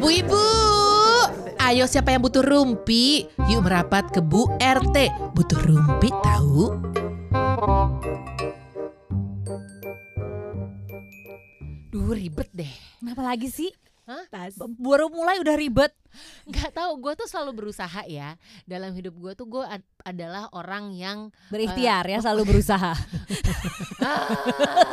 Bu Ibu, ayo siapa yang butuh rumpi? Yuk merapat ke Bu RT. Butuh rumpi tahu? Duh ribet deh. Kenapa lagi sih? Hah? B- Baru mulai udah ribet. Gak tahu, gue tuh selalu berusaha ya. Dalam hidup gue tuh gue ad- adalah orang yang Berikhtiar ya selalu berusaha. ah,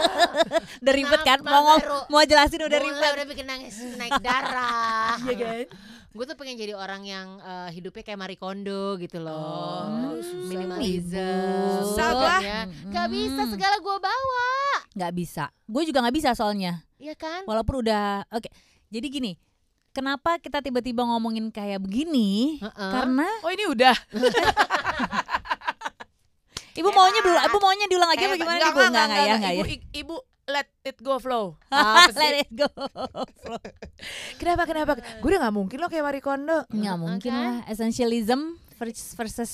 udah ribet kan? Mau baru mau jelasin udah ribet. udah bikin nangis naik darah. Iya kan? Gue tuh pengen jadi orang yang eh, hidupnya kayak Marie Kondo gitu loh. Oh, Hmm, susah. Minimalism. Susah ya. Gak bisa Hmm. segala gue bawa. Nggak bisa. Gue juga nggak bisa soalnya. Iya kan? Walaupun udah oke. Jadi gini, kenapa kita tiba-tiba ngomongin kayak begini? Heeh. Karena Oh ini udah. ibu maunya dulu, ibu maunya diulang lagi apa gimana nih, Bu? Enggak, enggak ya, enggak ya. Ibu, ibu let it go flow. Let it go. Kenapa kenapa? Gue udah nggak mungkin loh kayak Marie Kondo. Nggak mungkin kan? lah. Essentialism versus, versus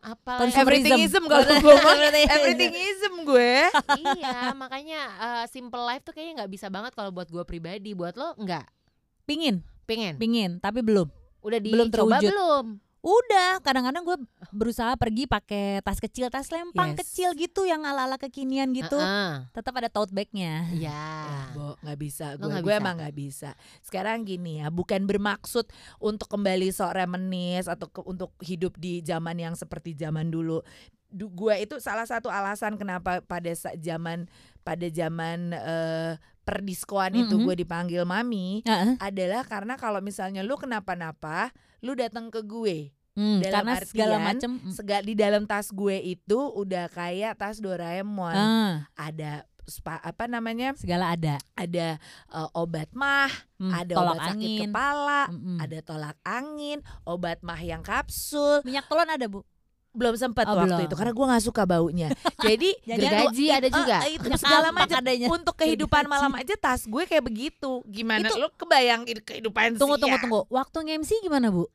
Apa. Everythingism kalau gue everythingism gue. iya, makanya eh, simple life tuh kayaknya nggak bisa banget kalau buat gue pribadi. Buat lo nggak? Pingin, Pengen? pingin, tapi belum. Udah Belum dicoba terwujud. belum? Udah, kadang-kadang gue berusaha pergi pakai tas kecil, tas lempang Yes. kecil gitu yang ala-ala kekinian gitu. Heeh. Tetap ada tote bagnya. Iya. Bo, nggak bisa gue. Gue emang nggak bisa. Sekarang gini ya, bukan bermaksud untuk kembali sok reminis atau ke- untuk hidup di zaman yang seperti zaman dulu. Du, gue itu salah satu alasan kenapa pada zaman pada zaman eh, perdiskoan itu Mhm. gue dipanggil mami Heeh. adalah karena kalau misalnya lu kenapa-napa, lu datang ke gue. Hmm, Dalam karena segala artian, macam. mm, Sega- di dalam tas gue itu udah kayak tas Doraemon. ah, Ada spa, apa namanya? segala ada. Ada eh, obat mah, Hmm, ada tolak obat sakit angin. kepala, Mm-mm. ada tolak angin, obat mah yang kapsul. Minyak telon ada bu. Belum sempat Oh, waktu belum. itu karena gue nggak suka baunya. Jadi Gergaji ada eh, juga. eh, itu Minyak segala ampak macam adanya. untuk kehidupan Gergaji. malam aja tas gue kayak begitu. Gimana? Itu- Lo kebayang kehidupan Tunggu sih tunggu ya? tunggu. Waktu nge-MC gimana bu?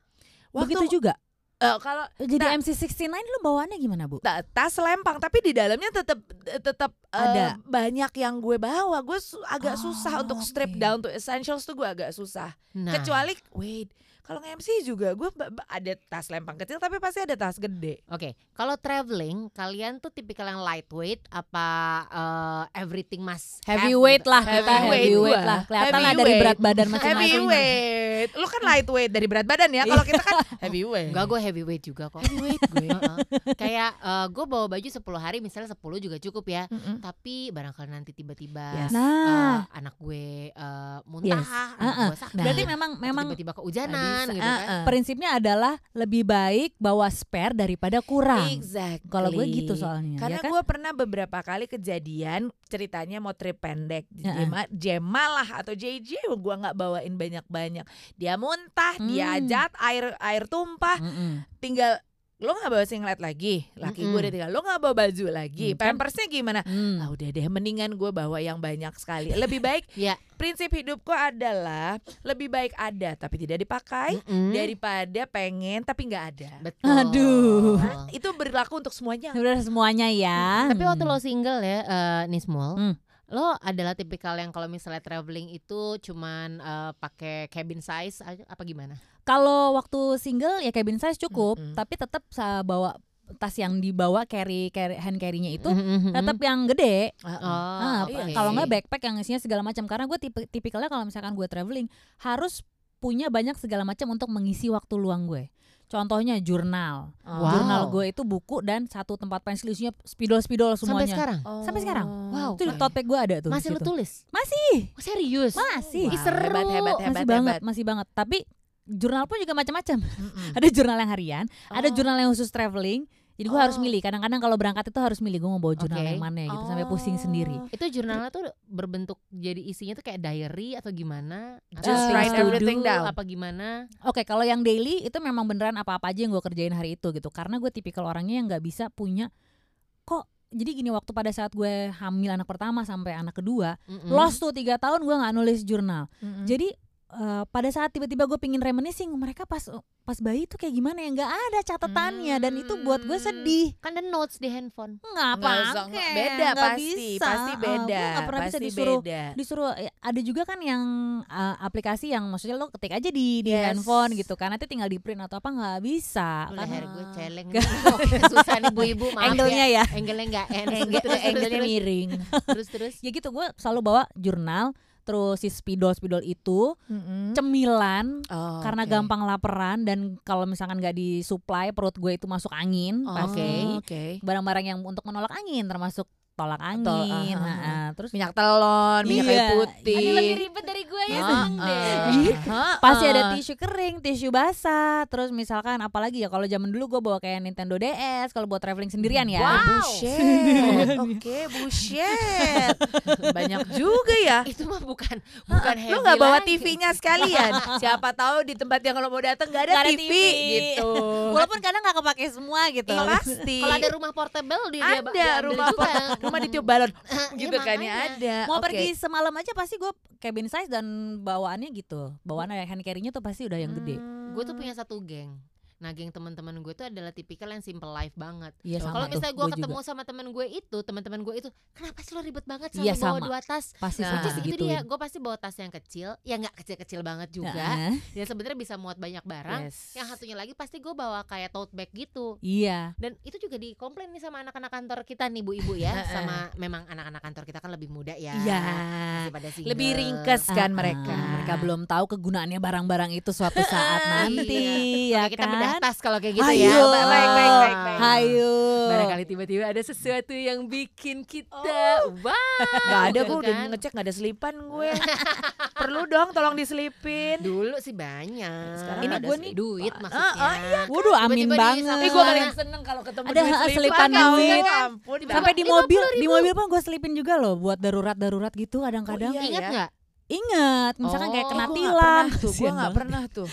Waktu Begitu juga. eh, kalau Jadi Nah. MC 69 lu bawaannya gimana bu? ta- tas lempang tapi di dalamnya tetap tetap eh, Ada. banyak yang gue bawa. Gue su- agak susah Oh, untuk strip oke. down to essentials tuh gue agak susah. Nah, Kecuali wait, kalau nge-MC juga gue ada tas lempang kecil tapi pasti ada tas gede. Oke, kalau traveling, kalian tuh tipikal yang lightweight apa eh, everything mas Heavyweight lah kita Heavyweight heavyweight gua. lah. Kelihatan lah dari berat badan masing-masing. Heavyweight. Lu kan lightweight dari berat badan ya. Kalau kita kan heavyweight. Enggak, gue heavyweight juga kok. heavyweight gue. Heeh. Kayak gue bawa baju 10 hari, misalnya 10 juga cukup ya. Mm-mm. Tapi barangkali nanti tiba-tiba Yes. eh, Nah, anak gue eh, Yes. muntah, anak Uh-uh. gue sakit. berarti Nah. memang atau memang tiba-tiba kehujanan Bisa. gitu kan. Uh-uh. prinsipnya adalah lebih baik bawa spare daripada kurang. Exactly. Kalau gue gitu soalnya, Karena ya kan? gue pernah beberapa kali kejadian ceritanya mau trip pendek. Heeh. Jema, Jema lah atau JJ gue nggak bawain banyak-banyak. Dia muntah, dia Hmm. ajat, air air tumpah, Mm-mm. tinggal lo nggak bawa singlet lagi, laki gue Mm-mm. udah tinggal lo nggak bawa baju lagi, Hmm, kan? pampersnya gimana? Hmm. Ah udah deh, mendingan gue bawa yang banyak sekali. Lebih baik Iya. prinsip hidupku adalah lebih baik ada tapi tidak dipakai Mm-mm. daripada pengen tapi nggak ada. Betul. Aduh. Itu berlaku untuk semuanya. Udah semuanya ya. Tapi waktu lo single ya, eh, Nismul, Hmm. lo adalah tipikal yang kalau misalnya traveling itu cuman eh, pakai cabin size apa gimana? Kalau waktu single ya cabin size cukup, Mm-mm. tapi tetap bawa tas yang dibawa carry, carry hand carry-nya itu Mhm, mhm. tetap yang gede. Oh, Ah, iya. Kalau nggak backpack yang isinya segala macam. Karena gue tipe tipikalnya kalau misalkan gue traveling harus punya banyak segala macam untuk mengisi waktu luang gue. Contohnya jurnal. Oh. Wow. Jurnal gue itu buku dan satu tempat pensil isinya spidol-spidol sampai semuanya. sekarang Sampai sekarang. Wow. Itu tote bag gue ada tuh. masih situ. tulis? Masih. Oh, serius? Masih. Ih, Wow, seru. hebat, hebat, hebat, masih hebat. banget, masih banget. Tapi jurnal pun juga macam-macam. Ada jurnal yang harian, ada Oh. jurnal yang khusus traveling. Jadi gue harus Oh. milih. Kadang-kadang kalau berangkat itu harus milih gue mau bawa jurnal Oke. yang mana gitu sampai pusing sendiri. Oh. Itu jurnalnya tuh berbentuk jadi isinya tuh kayak diary atau gimana? Just things write everything do, down. Apa gimana? Oke, kalau yang daily itu memang beneran apa-apa aja yang gue kerjain hari itu gitu. Karena gue tipikal orangnya yang nggak bisa punya kok. Jadi gini waktu pada saat gue hamil anak pertama sampai anak kedua, Mm-mm. lost tuh tiga tahun gue nggak nulis jurnal. Mm-mm. Jadi eh, pada saat tiba-tiba gue pingin reminiscing mereka pas pas bayi tuh kayak gimana ya nggak ada catatannya dan itu buat gue Hmm. sedih Kan ada notes di handphone. nggak Nggak apa usah, nggak- beda pasti pasti beda gue nggak pernah bisa pasti disuruh beda disuruh eh, ada juga kan yang uh, aplikasi yang maksudnya lo ketik aja di di Yes. handphone gitu kan nanti tinggal di print atau apa nggak bisa kan leher gue Ah. celeng. Oke, susah nih Bu-ibu, maaf angle-nya ya. ya Angle-nya enggak enak. Angle- Terus, terus, angle-nya miring terus terus. ya gitu gue selalu bawa jurnal terus si spidol spidol itu Mm-mm. cemilan Oh, karena oke. gampang laparan dan kalau misalkan nggak disuplai perut gue itu masuk angin Oh, pasti oke barang-barang yang untuk menolak angin termasuk tolak angin Tol- ah, ha-ha. ah. terus minyak telon minyak Iya. kayu putih Ada lebih ribet dari gue ya deh. Gitu. Ah, pasti ada tisu kering, tisu basah, terus misalkan apalagi ya kalau zaman dulu gue bawa kayak Nintendo DS kalau buat traveling sendirian ya. Wow. Bullshit. Oke, bullshit. Banyak juga ya. Itu mah bukan bukan heavy Lu nggak bawa. TV-nya sekalian? Siapa tahu di tempat yang kalau mau datang nggak ada, Nggak ada TV, TV. gitu. Walaupun kadang nggak kepake semua gitu. Iya, pasti. Kalau ada rumah portable di dia ada diambil rumah juga. Rumah ditiup balon Iya, gitu kan ya ada. Mau Oke. pergi semalam aja pasti gue cabin size dan bawaannya gitu. Bawaan hand carry-nya tuh pasti udah yang gede. Gue tuh punya satu geng. Nah, geng teman-teman gue tuh adalah tipikal yang simple life banget. Iya sama Kalau misalnya gue ketemu juga. sama temen gue itu, teman-teman gue itu, kenapa sih lo ribet banget selalu Iya, bawa sama. dua tas? pasti Nah, sama itu digituin. dia, gue pasti bawa tas yang kecil, ya nggak kecil-kecil banget juga. Heeh. Dan sebenarnya bisa muat banyak barang. Yes. Yang satunya lagi pasti gue bawa kayak tote bag gitu. Iya. Dan itu juga dikomplain nih sama anak-anak kantor kita nih bu ibu ya, sama memang anak-anak kantor kita kan lebih muda ya. Iya. Lebih ringkes kan Ah, mereka. ah, mereka belum tahu kegunaannya barang-barang itu suatu saat nanti ya Oke, kita kan. Bedah tas kalau kayak gitu Ayo. ya. Baik, baik, baik, baik, baik. Hayo. Barangkali tiba-tiba ada sesuatu yang bikin kita wow. Gak ada gitu gue udah kan. ngecek gak ada selipan gue Perlu dong tolong diselipin Dulu sih banyak. Sekarang ini gue nih duit Ah, maksudnya. ah, iya. Waduh amin Tiba-tiba banget. di samping Tapi gue Mana? paling seneng kalau ketemu Ada duit selipan ya duit. ampun Sampai di mobil, di mobil pun gue selipin juga loh buat darurat-darurat gitu kadang-kadang. Oh, iya. Ingat ya. nggak? Ingat, misalkan Oh, kayak kena Gue gak tilang. pernah tuh Gue gak banget. pernah tuh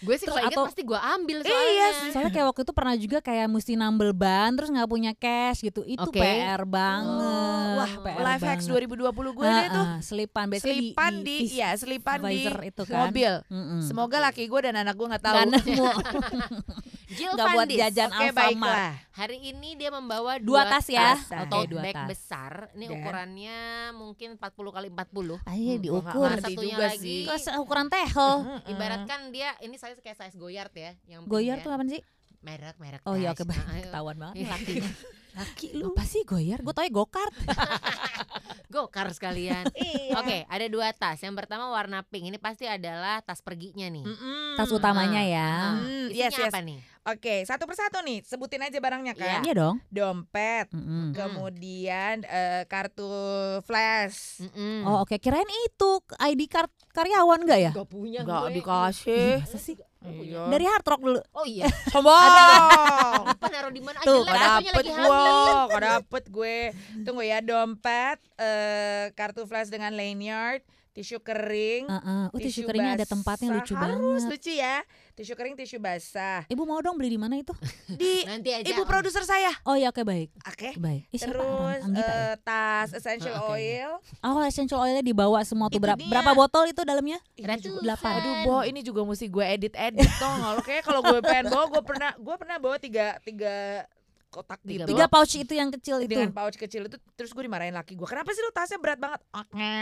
Gue sih kalau atau- pasti gue ambil Iya soalnya. sih. Soalnya kayak waktu itu pernah juga kayak mesti nambel ban terus nggak punya cash gitu. Itu Oke. PR banget. Wah PR life hacks banget. 2020 gue Ah, deh tuh selipan biasanya di- Selipan di, di, vis- ya selipan di itu kan. mobil Mm-mm. Semoga laki gue dan anak gue gak tahu Nggak nemu. Jill Nggak buat jajan Oke Alfamart. baiklah Hari ini dia membawa Dua dua, tas ya? tas. atau Oke, dua bag tas. besar. Ini Dan? ukurannya mungkin 40 kali 40. Ayo Hmm, gua nggak diukur. ngerti Satunya juga lagi sih. Kok seukuran tehel. Mm-mm. Ibaratkan dia ini size kayak size Goyard ya, yang pink Goyar ya. tuh apa sih? merek merek. Oh iya oke baik. Nah. Ketahuan banget nih Iya. lakinya. Laki lu Apa sih goyar? Gue tau ya gokart. Gokar sekalian. Iya Oke, ada dua tas. Yang pertama warna pink. Ini pasti adalah tas perginya nih. Mm-mm. Tas utamanya ya. Hmm, Isinya yes, yes. apa nih? Oke satu persatu nih Sebutin aja barangnya kan Iya dong. Dompet Mm-mm. Kemudian eh, kartu flash Mm-mm. Oh oke kirain itu ID card karyawan gak ya? Gak punya Gak gue. dikasih Ih, masa sih? Iya. Dari hard rock dulu. Oh iya. Sombong Apa naruh di mana? Ah, Tuh, akunya dapet lagi gue. Gak dapet gue Tunggu ya Dompet eh, Kartu flash dengan lanyard Tisu kering Heeh. Oh tisu keringnya ada tempatnya lucu Harus banget. lucu ya Tisu kering, tisu basah Ibu mau dong beli di mana itu? Di Nanti aja. ibu produser saya Oh iya oke baik. Oke Baik. Eh? Terus Ram- Anggita ya? eh, tas essential Oh, oke. oil Oh essential oilnya dibawa semua tuh berapa, berapa botol itu dalamnya? Delapan. Aduh, Bo, ini juga mesti gue edit-edit toh. Kalau kayak kalau gue pengen bawa, gue pernah gue pernah bawa tiga tiga kotak Tiga gitu. Tiga pouch itu yang kecil itu. dengan pouch kecil itu terus gue dimarahin laki gue. Kenapa sih lu tasnya berat banget? Oke.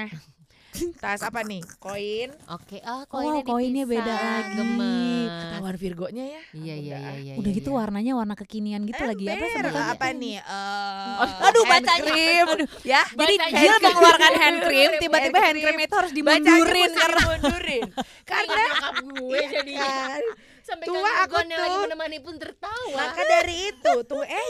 Tas apa nih? Koin. Oke, oh Oh, koinnya koinnya dipisah. beda lagi. Gemes. Ketahuan Virgonya ya. Iya iya iya iya. Udah iya, gitu iya. warnanya warna kekinian gitu lagi apa Ember. sebetulnya? apa nih? Eh, Aduh, hand bacanya. cream. Ya. Jadi. Jill mengeluarkan hand cream, tiba-tiba hand cream itu harus dimundurin karena dimundurin. Karena gue jadinya. kan? Sampai Tua aku yang lagi tuh. menemani pun tertawa. Maka dari itu tuh eh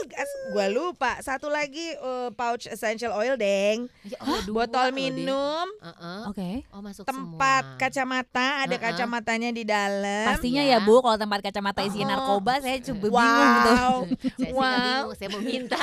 gue lupa satu lagi eh, pouch essential oil deng, Ya Allah, dua botol minum, Heeh. Oke. Oh masuk tempat semua. kacamata ada Uh-uh. kacamatanya di dalam. Pastinya Ya. ya Bu, kalau tempat kacamata isinya Oh. narkoba saya coba bingung gitu. Wow. Saya Wow. bingung, saya mau minta.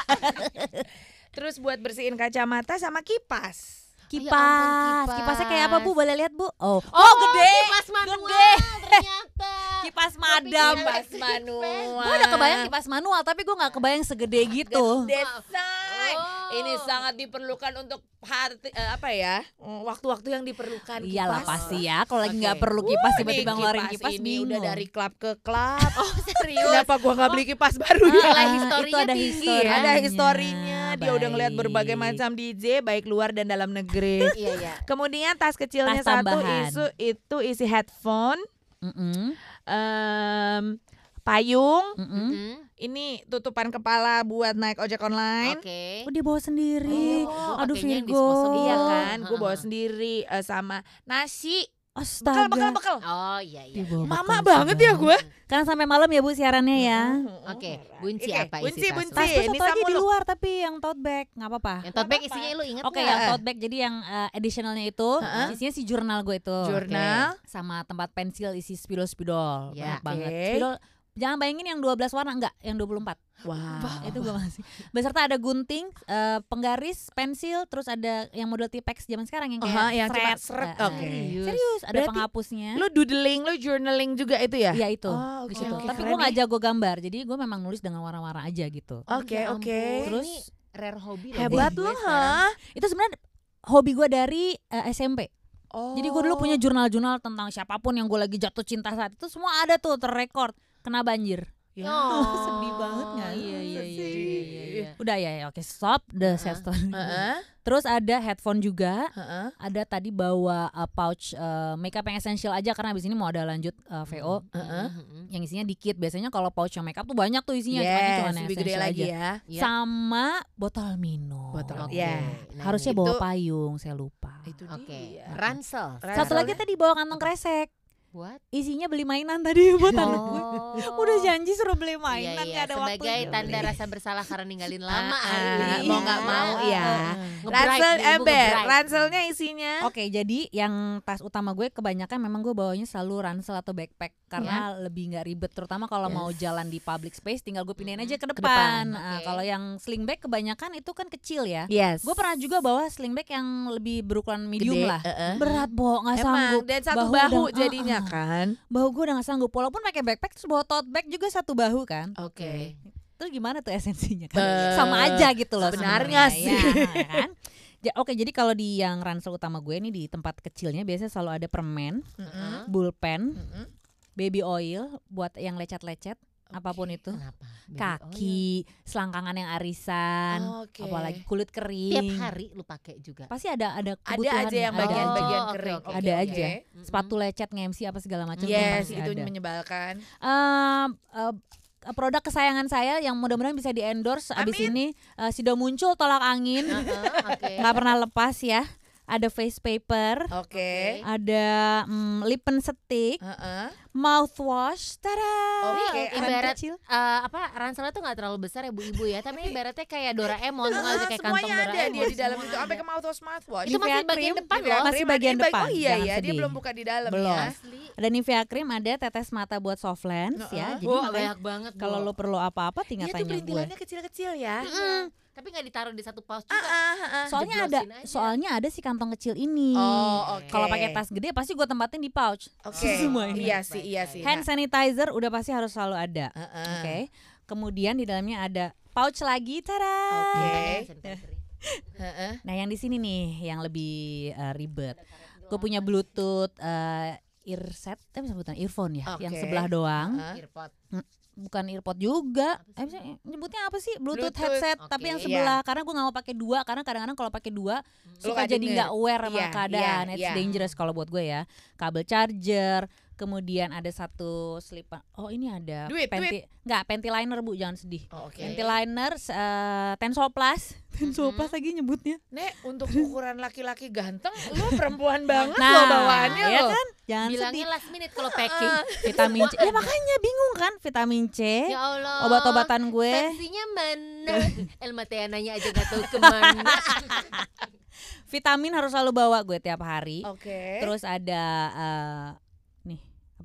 Terus buat bersihin kacamata sama kipas. Kipas. Ya ampun, kipas. Kipasnya kayak apa Bu? Boleh lihat Bu? Oh, Oh, gede. Kipas manual Gede. ternyata. kipas madam. Kipas manual. Gue udah kebayang kipas manual, tapi gue nggak kebayang segede gitu. Gede say. Oh. Ini sangat diperlukan untuk hati eh, apa ya? mm, Waktu-waktu yang diperlukan. Iyalah kipas. pasti ya. Kalau lagi nggak perlu Uh, kipas tiba-tiba ngeluarin kipas ini bingung. udah dari klub ke klub. Oh serius? Kenapa gua nggak beli kipas baru Ah, ya? Itu ada tinggi historinya. ya. Ada historinya. Dia udah ngeliat berbagai macam DJ baik luar dan dalam negeri. Iya iya. Kemudian tas kecilnya Tas satu tambahan. isu itu isi headphone, Mm-mm, em, payung, mm-mm. Mm, ini tutupan kepala buat naik ojek online. Oke. Oh dia bawa sendiri. Oh, Aduh Virgo. disposable. Iya kan, gue bawa sendiri eh, sama nasi, Astaga. bekal bekal. Oh iya iya. Dia bawa Mama bekal banget ya gue. Karena sampai malam ya Bu siarannya ya. Oke, bunci Oke, apa isi bunci, tas? bunci. Sama di lu. luar tapi yang tote bag nggak apa-apa. Yang tote bag isinya lu inget Oke nggak? yang tote bag jadi yang uh, additionalnya itu Heeh. isinya si jurnal gue itu. Jurnal. Sama tempat pensil isi spidol-spidol. Ya. Banyak banget. Spidol Jangan bayangin yang 12 warna enggak, yang 24. Wow. Itu gue masih. Beserta ada gunting, eh, penggaris, pensil, terus ada yang model Tipex zaman sekarang yang kayak Aha, yang cuma thread. seret. Eh, eh. Oke. Serius, ada Berarti penghapusnya. Lu doodling, lu journaling juga itu ya? Iya itu. Oh, di oke, situ. oke, Tapi gue nggak nih. jago gambar, jadi gue memang nulis dengan warna-warna aja gitu. Oke, Ya oke. ampun, Terus ini rare hobby loh Hebat buat lu, ha? itu sebenarnya hobi gue dari eh, SMP. Oh. Jadi gue dulu punya jurnal-jurnal tentang siapa pun yang gue lagi jatuh cinta saat itu semua ada tuh terrekord kena banjir. Ya. Oh, sedih banget nggak? Iya iya iya iya iya. iya. Udah ya, ya oke stop the Heeh. sad story. Heeh, Terus ada headphone juga, heeh. ada tadi bawa uh, pouch uh, makeup yang essential aja karena abis ini mau ada lanjut uh, VO Heeh. Mhm. yang isinya dikit. Biasanya kalau pouch yang makeup tuh banyak tuh isinya, cuma Yes, cuma yang lebih gede essential lagi aja. ya. Iya. Sama botol minum. Botol, Oke. ya. Nah, Harusnya itu- bawa payung, saya lupa. Itu Oke, dia. ransel. Ransel. Satu lagi tadi bawa kantong kresek. Buat Isinya beli mainan tadi buat anak gue. Oh. Udah janji suruh beli Iya, mainan iya. nggak ada Sebagai waktu. tanda rasa bersalah karena ninggalin lama Ah, hari ah, ini. mau nggak mau ya. Ransel ember, nge-bright. ranselnya isinya. Oke, jadi yang tas utama gue kebanyakan memang gue bawanya selalu ransel atau backpack karena lebih nggak ribet terutama kalau mau Yes. jalan di public space tinggal gue pindahin aja ke depan, depan. Nah, oke. kalau yang sling bag kebanyakan itu kan kecil ya. Yes. Gue pernah juga bawa sling bag yang lebih berukuran medium Gede, lah. eh-eh. Berat, Bo, nggak sanggup. dan satu Bahu bahu, udah- jadinya ah, ah. Kan. Bahu gue udah nggak sanggup. Walaupun pakai backpack terus bawa tote bag juga satu bahu kan. Oke. Terus gimana tuh esensinya kan? Eh, Sama aja gitu loh sebenarnya sih. ya, kan? Ja- Oke, jadi kalau di yang ransel utama gue nih di tempat kecilnya biasanya selalu ada permen, Mm-mm. bulpen, Mm-mm. baby oil buat yang lecet-lecet, apa pun itu. Kenapa? Baby Kaki, selangkangan yang arisan, Oke. apalagi kulit kering. Tiap hari lu pakai juga. Pasti ada ada Ada kebutuhan aja yang ada bagian-bagian Oh, kering. oke. Oke, Ada oke. aja. Sepatu lecet nge-MC apa segala macam Yes, itu ada. menyebalkan. Ehm, eh, produk kesayangan saya yang mudah-mudahan bisa di endorse abis ini eh, sudah muncul tolak angin Heeh, Oke. nggak pernah lepas ya ada face paper Oke. ada mm, lipen stick Heeh. mouthwash tada Oke, Kan ibarat kecil. eh, apa ranselnya tuh nggak terlalu besar ya bu ibu ya, tapi ibaratnya kayak Doraemon nggak Ah, kayak kantong semuanya ada Doraemon. dia di dalam itu sampai ke mouthwash mouthwash. Itu masih bagian cream, depan loh. Masih bagian depan, Oh iya ya, dia belum buka di dalam Belum. ya. Asli. ada Nivea cream ada tetes mata buat soft lens ya jadi banyak banget kalau lo perlu apa-apa tinggal tuh tanya gue perintilannya kecil-kecil ya. Tapi nggak ditaruh di satu pouch juga. ah, ah, ah. soalnya ada aja. soalnya ada si kantong kecil ini Oh, oke. kalau pakai tas gede pasti gue tempatin di pouch Oke. Semua ini. Iya sih, iya sih. hand sanitizer udah pasti harus selalu ada Heeh. Oke. Kemudian di dalamnya ada pouch lagi, tada. Oke. Sanitizer. Heeh. Nah, yang di sini nih yang lebih eh, ribet. Gue punya Bluetooth eh, earset, eh sebutan earphone ya, yang Oke. sebelah doang. Heeh. Earpod. Bukan earpod juga. Apa sih? Eh, nyebutnya apa sih? Bluetooth, Bluetooth, headset, oke. tapi yang Iya. sebelah. Karena gue nggak mau pakai dua, karena kadang-kadang kalau pakai dua Hmm. Lu suka jadi nggak aware sama Iya, keadaan. iya, It's iya. dangerous kalau buat gue ya. Kabel charger, kemudian ada satu selipan. Oh ini ada Duit, penti, nggak panty liner bu, jangan sedih. Oh, Oke. Panty liner uh, Tensoplast. Tensoplast lagi nyebutnya. Nek, untuk ukuran laki-laki ganteng, lu perempuan banget Nah, lo bawaannya ya lo. kan? Jangan Bilangnya sedih. last minute kalau packing. Vitamin C. Ya makanya bingung kan vitamin C. ya Allah. Obat-obatan gue. Tensinya mana? El Mateananya aja gak tahu ke mana. Vitamin harus selalu bawa gue tiap hari. Oke. Terus ada uh,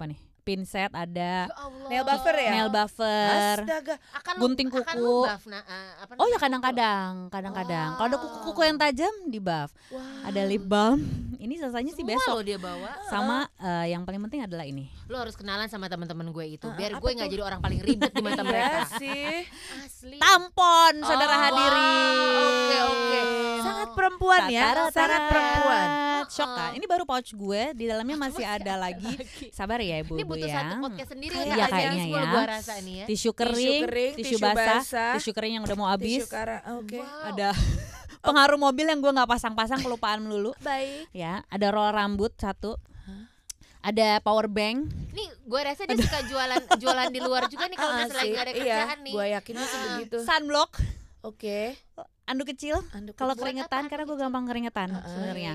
nih apa nih? Pinset ada, Ya Allah. Nail buffer ya? nail buffer. Astaga. Akan gunting akan kuku. buff, nah, eh, apa Oh ya kadang-kadang, kadang-kadang. Kalau ada kuku-kuku yang tajam di buff. Wah. Ada lip balm. ini selesainya sih besok. dia bawa. Sama eh, yang paling penting adalah ini. Lo harus kenalan sama teman-teman gue itu Ah, biar gue nggak jadi orang paling ribet di mata Iya mereka. sih. Asli. Tampon, saudara Oh, hadirin. wow. Oke, oke. Sangat perempuan ya, sangat perempuan. Shock kan? Ini baru pouch gue, di dalamnya masih ada lagi. Sabar ya Ini ibu-ibu butuh ya. satu podcast sendiri Kayaknya ya, kayaknya ya. gue rasa nih ya. Tisu kering, kering, tisu, tisu basah, basah, tisu kering yang udah mau habis. Tisu kara, oke. Wow. Ada pengaruh mobil yang gue nggak pasang-pasang kelupaan melulu. Baik. Ya, ada roll rambut satu. Ada power bank. Nih gue rasa dia suka jualan jualan di luar juga nih kalau Ah, misalnya lagi ada iya, kerjaan nih. Gue yakinnya sih Ah. begitu. sunblock, Oke. anduk kecil. Anduk Kalau keringetan apa karena gue gampang keringetan Ah, ah. sebenarnya.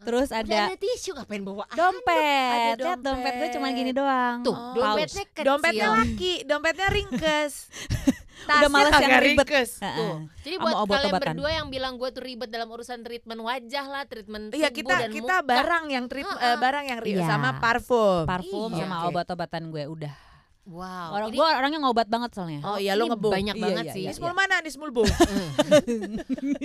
Terus ada ada tisu ngapain bawa dompet. Ada Lihat dompet gue cuma gini doang. Tuh, Oh. dompetnya kecil. Dompetnya laki, dompetnya ringkes. Udah males yang ribet. Tuh. Jadi buat kalian obat-obatan. berdua yang bilang gue tuh ribet dalam urusan treatment wajah lah, treatment Iya tubuh kita dan kita muka. barang yang treat Heeh. eh, barang yang ri- Iya. sama parfum. Parfum Iya. sama obat-obatan gue udah. Wow. Orang ini gue orangnya ngobat banget soalnya. Oh iya lo ini ngebo. banyak Iya, banget iya, sih. iya. Nismul mana? Nismul bu.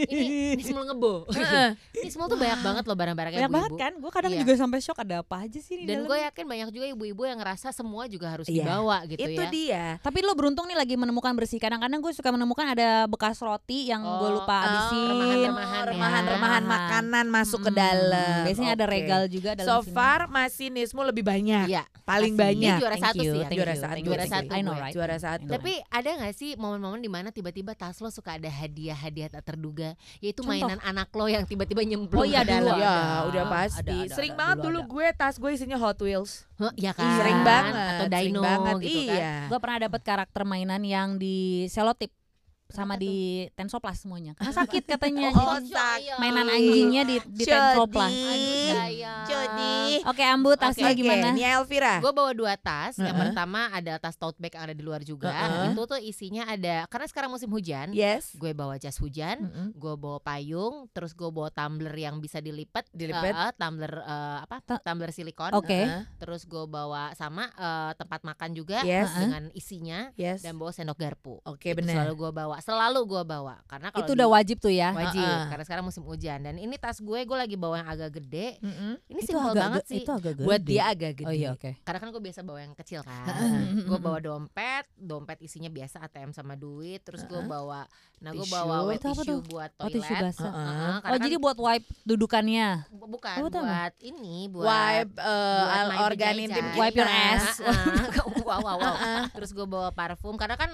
ini Nismul ngebo. Nismul tuh banyak banget loh barang-barangnya Banyak banget kan? Gue kadang Iya. juga sampai shock ada apa aja sih di Dan gue yakin banyak juga ibu-ibu yang ngerasa semua juga harus Iya. dibawa gitu Itu ya. dia. Tapi lo beruntung nih lagi menemukan bersih. Kadang-kadang gue suka menemukan ada bekas roti yang gue Oh, lupa habisin. remahan-remahan ya. remahan-remahan makanan masuk ke Hmm, dalam. Biasanya ada regal juga dalam So sini. far masih Nismul lebih banyak. Iya. Paling banyak. Dia juara satu sih ya. Juara you, satu, juara satu I know gue. right. Juara satu. Tapi ada gak sih momen-momen di mana tiba-tiba tas lo suka ada hadiah-hadiah tak terduga Yaitu Contoh. mainan anak lo yang tiba-tiba nyemplung Oh iya, dalam dulu Ya ada. udah Ada, pasti. ada, Sering ada, banget dulu dulu ada. gue tas gue isinya Hot Wheels. Hah, Iya kan Sering banget. Atau sering dino banget. gitu kan Iya. Gue pernah dapet karakter mainan yang di selotip sama di Tensoplas semuanya. Karena sakit katanya. Oh, Jadi sakit. mainan anjingnya di di Tensoplas. Jody. Jody. Oke, Ambu tasnya Oke, gimana? Nia Elvira. Gue bawa dua tas. Yang Heeh. pertama ada tas tote bag yang ada di luar juga. Heeh. Itu tuh isinya ada karena sekarang musim hujan. Yes. Gue bawa jas hujan. Mm-mm. Gue bawa payung, terus gue bawa tumbler yang bisa dilipat, Dilipat. Eh, tumbler eh, apa? Tumbler silikon. Oke. Heeh. Terus gue bawa sama eh, tempat makan juga Yes. dengan isinya Yes. dan bawa sendok garpu. Oke Itu benar. Selalu gue bawa, selalu gue bawa karena kalau Itu di- udah wajib tuh ya. wajib Heeh. karena sekarang musim hujan dan ini tas gue gue lagi bawa yang agak gede. Mm-mm. Ini Itu simpel agak banget ge- sih. Itu agak gede. Buat dia agak gede. Oh iya oke. Karena kan gue biasa bawa yang kecil kan. Gue bawa dompet, dompet isinya biasa ATM sama duit. Terus gue bawa, nah gue bawa wet tissue buat Oh toilet. tisu basah. Heeh. Heeh, Oh karena jadi kan- buat wipe dudukannya. bu- bukan Oh, buat ini buat Wipe uh, organ intim Wipe your kita. ass. Wow wow wow. Terus gue bawa parfum karena kan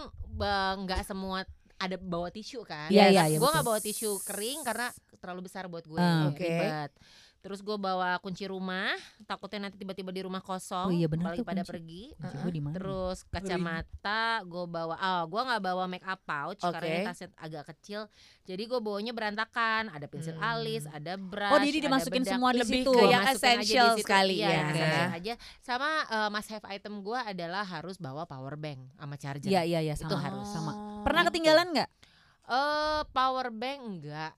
nggak semua ada bawa tisu kan. Iya, Yes. iya, iya, gue nggak betul. bawa tisu kering karena terlalu besar buat gue. Ah. Oke. Ribet. Terus gue bawa kunci rumah, takutnya nanti tiba-tiba di rumah kosong. Oh iya, apalagi tuh pada kunci. pergi. Kunci mana? Terus kacamata gue bawa, oh gue nggak bawa make up pouch karena Oke. ini tasnya agak kecil. Jadi gue bawanya berantakan, ada pensil Hmm. alis, ada brush. Oh jadi ada dimasukin bedak. semua di Lebih situ. ke Gua yang aja essential sekali Iya, ya. yang essential aja. Sama uh, must have item gue adalah harus bawa power bank sama charger. Iya iya iya Itu sama. harus. sama. Pernah ketinggalan nggak Eh power bank enggak.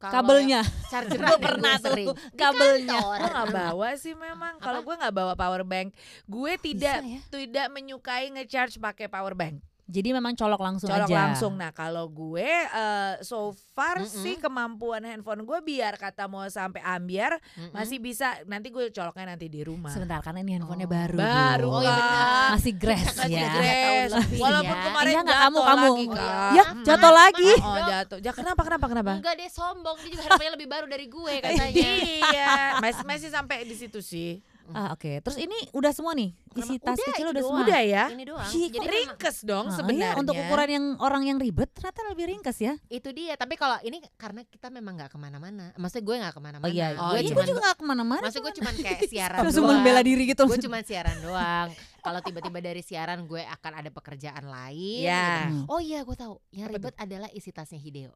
Kabelnya? Charger Gue pernah gue tuh sering. kabelnya. Gue gak bawa sih memang. Kalau gue nggak bawa power bank, gue tidak Bisa ya? tidak menyukai ngecharge pakai power bank. Jadi memang colok langsung Colok aja. langsung. Nah kalau gue eh, so far Mm-mm. sih kemampuan handphone gue biar kata mau sampai ambiar Mm-mm. masih bisa. Nanti gue coloknya nanti di rumah. Sebentar karena ini handphonenya Oh. baru. Baru. Oh, iya benar. Masih grass Masih ya. Tahun lebih Walaupun ya. kemarin Iya nggak, jatuh kamu, kamu. lagi Oh, iya. Ya, Mm. jatuh lagi. Oh jatuh. Ya kenapa kenapa kenapa? Enggak deh sombong dia juga harapannya lebih baru dari gue katanya. iya, masih masih sampai di situ sih. Ah oke. Terus ini udah semua nih. Isi Kenapa? tas Udah, kecil udah doang. semua. Udah ya. Ini doang. Jadi Ringkes dong Ah, sebenarnya. iya, untuk ukuran yang orang yang ribet ternyata lebih ringkas ya. itu dia. Tapi kalau ini karena kita memang nggak ke mana-mana. Maksudnya gue nggak ke mana-mana. Oh iya, Oh, gue iya. cuman, juga gak ke mana-mana. maksud gue cuman kayak siaran Harus doang. membela diri gitu. Gue cuman siaran doang. Kalau tiba-tiba dari siaran gue akan ada pekerjaan lain. Ya. Hmm. gitu. Oh iya gue tahu. Yang Apa ribet adalah isi tasnya Hideo.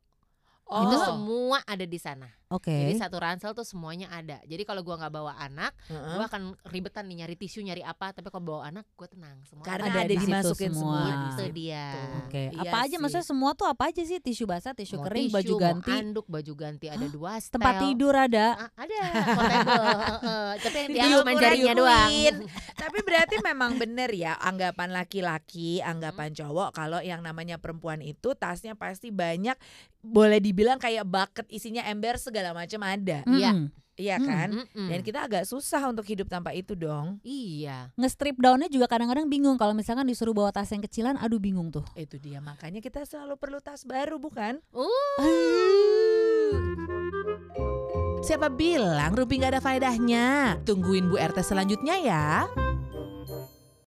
Oh. Itu semua ada di sana. Oke. Jadi satu ransel tuh semuanya ada. Jadi kalau gua nggak bawa anak, Heeh. gua akan ribetan nih nyari tisu, nyari apa. Tapi kalau bawa anak, gue tenang. Semua Karena Ada ada, di situ dimasukin semua. semua. Itu situ. dia. Oke. Iya apa aja sih. maksudnya semua tuh apa aja sih? Tisu basah, tisu Mau kering, tisu, baju mau ganti. anduk, baju ganti, ada dua setel. Tempat tidur ada. Ah, ada. Tapi yang cuma jarinya doang. Tapi berarti memang bener ya anggapan laki-laki, anggapan Hmm. cowok kalau yang namanya perempuan itu tasnya pasti banyak boleh dibilang kayak bucket isinya ember segala macam ada. Iya. Mm-mm. Iya Hmm, kan? Mm-mm. Dan kita agak susah untuk hidup tanpa itu dong. Iya. Nge-strip downnya juga kadang-kadang bingung kalau misalkan disuruh bawa tas yang kecilan, aduh bingung tuh. Itu dia makanya kita selalu perlu tas baru bukan? Siapa bilang Rupi nggak ada faedahnya? Tungguin Bu RT selanjutnya ya.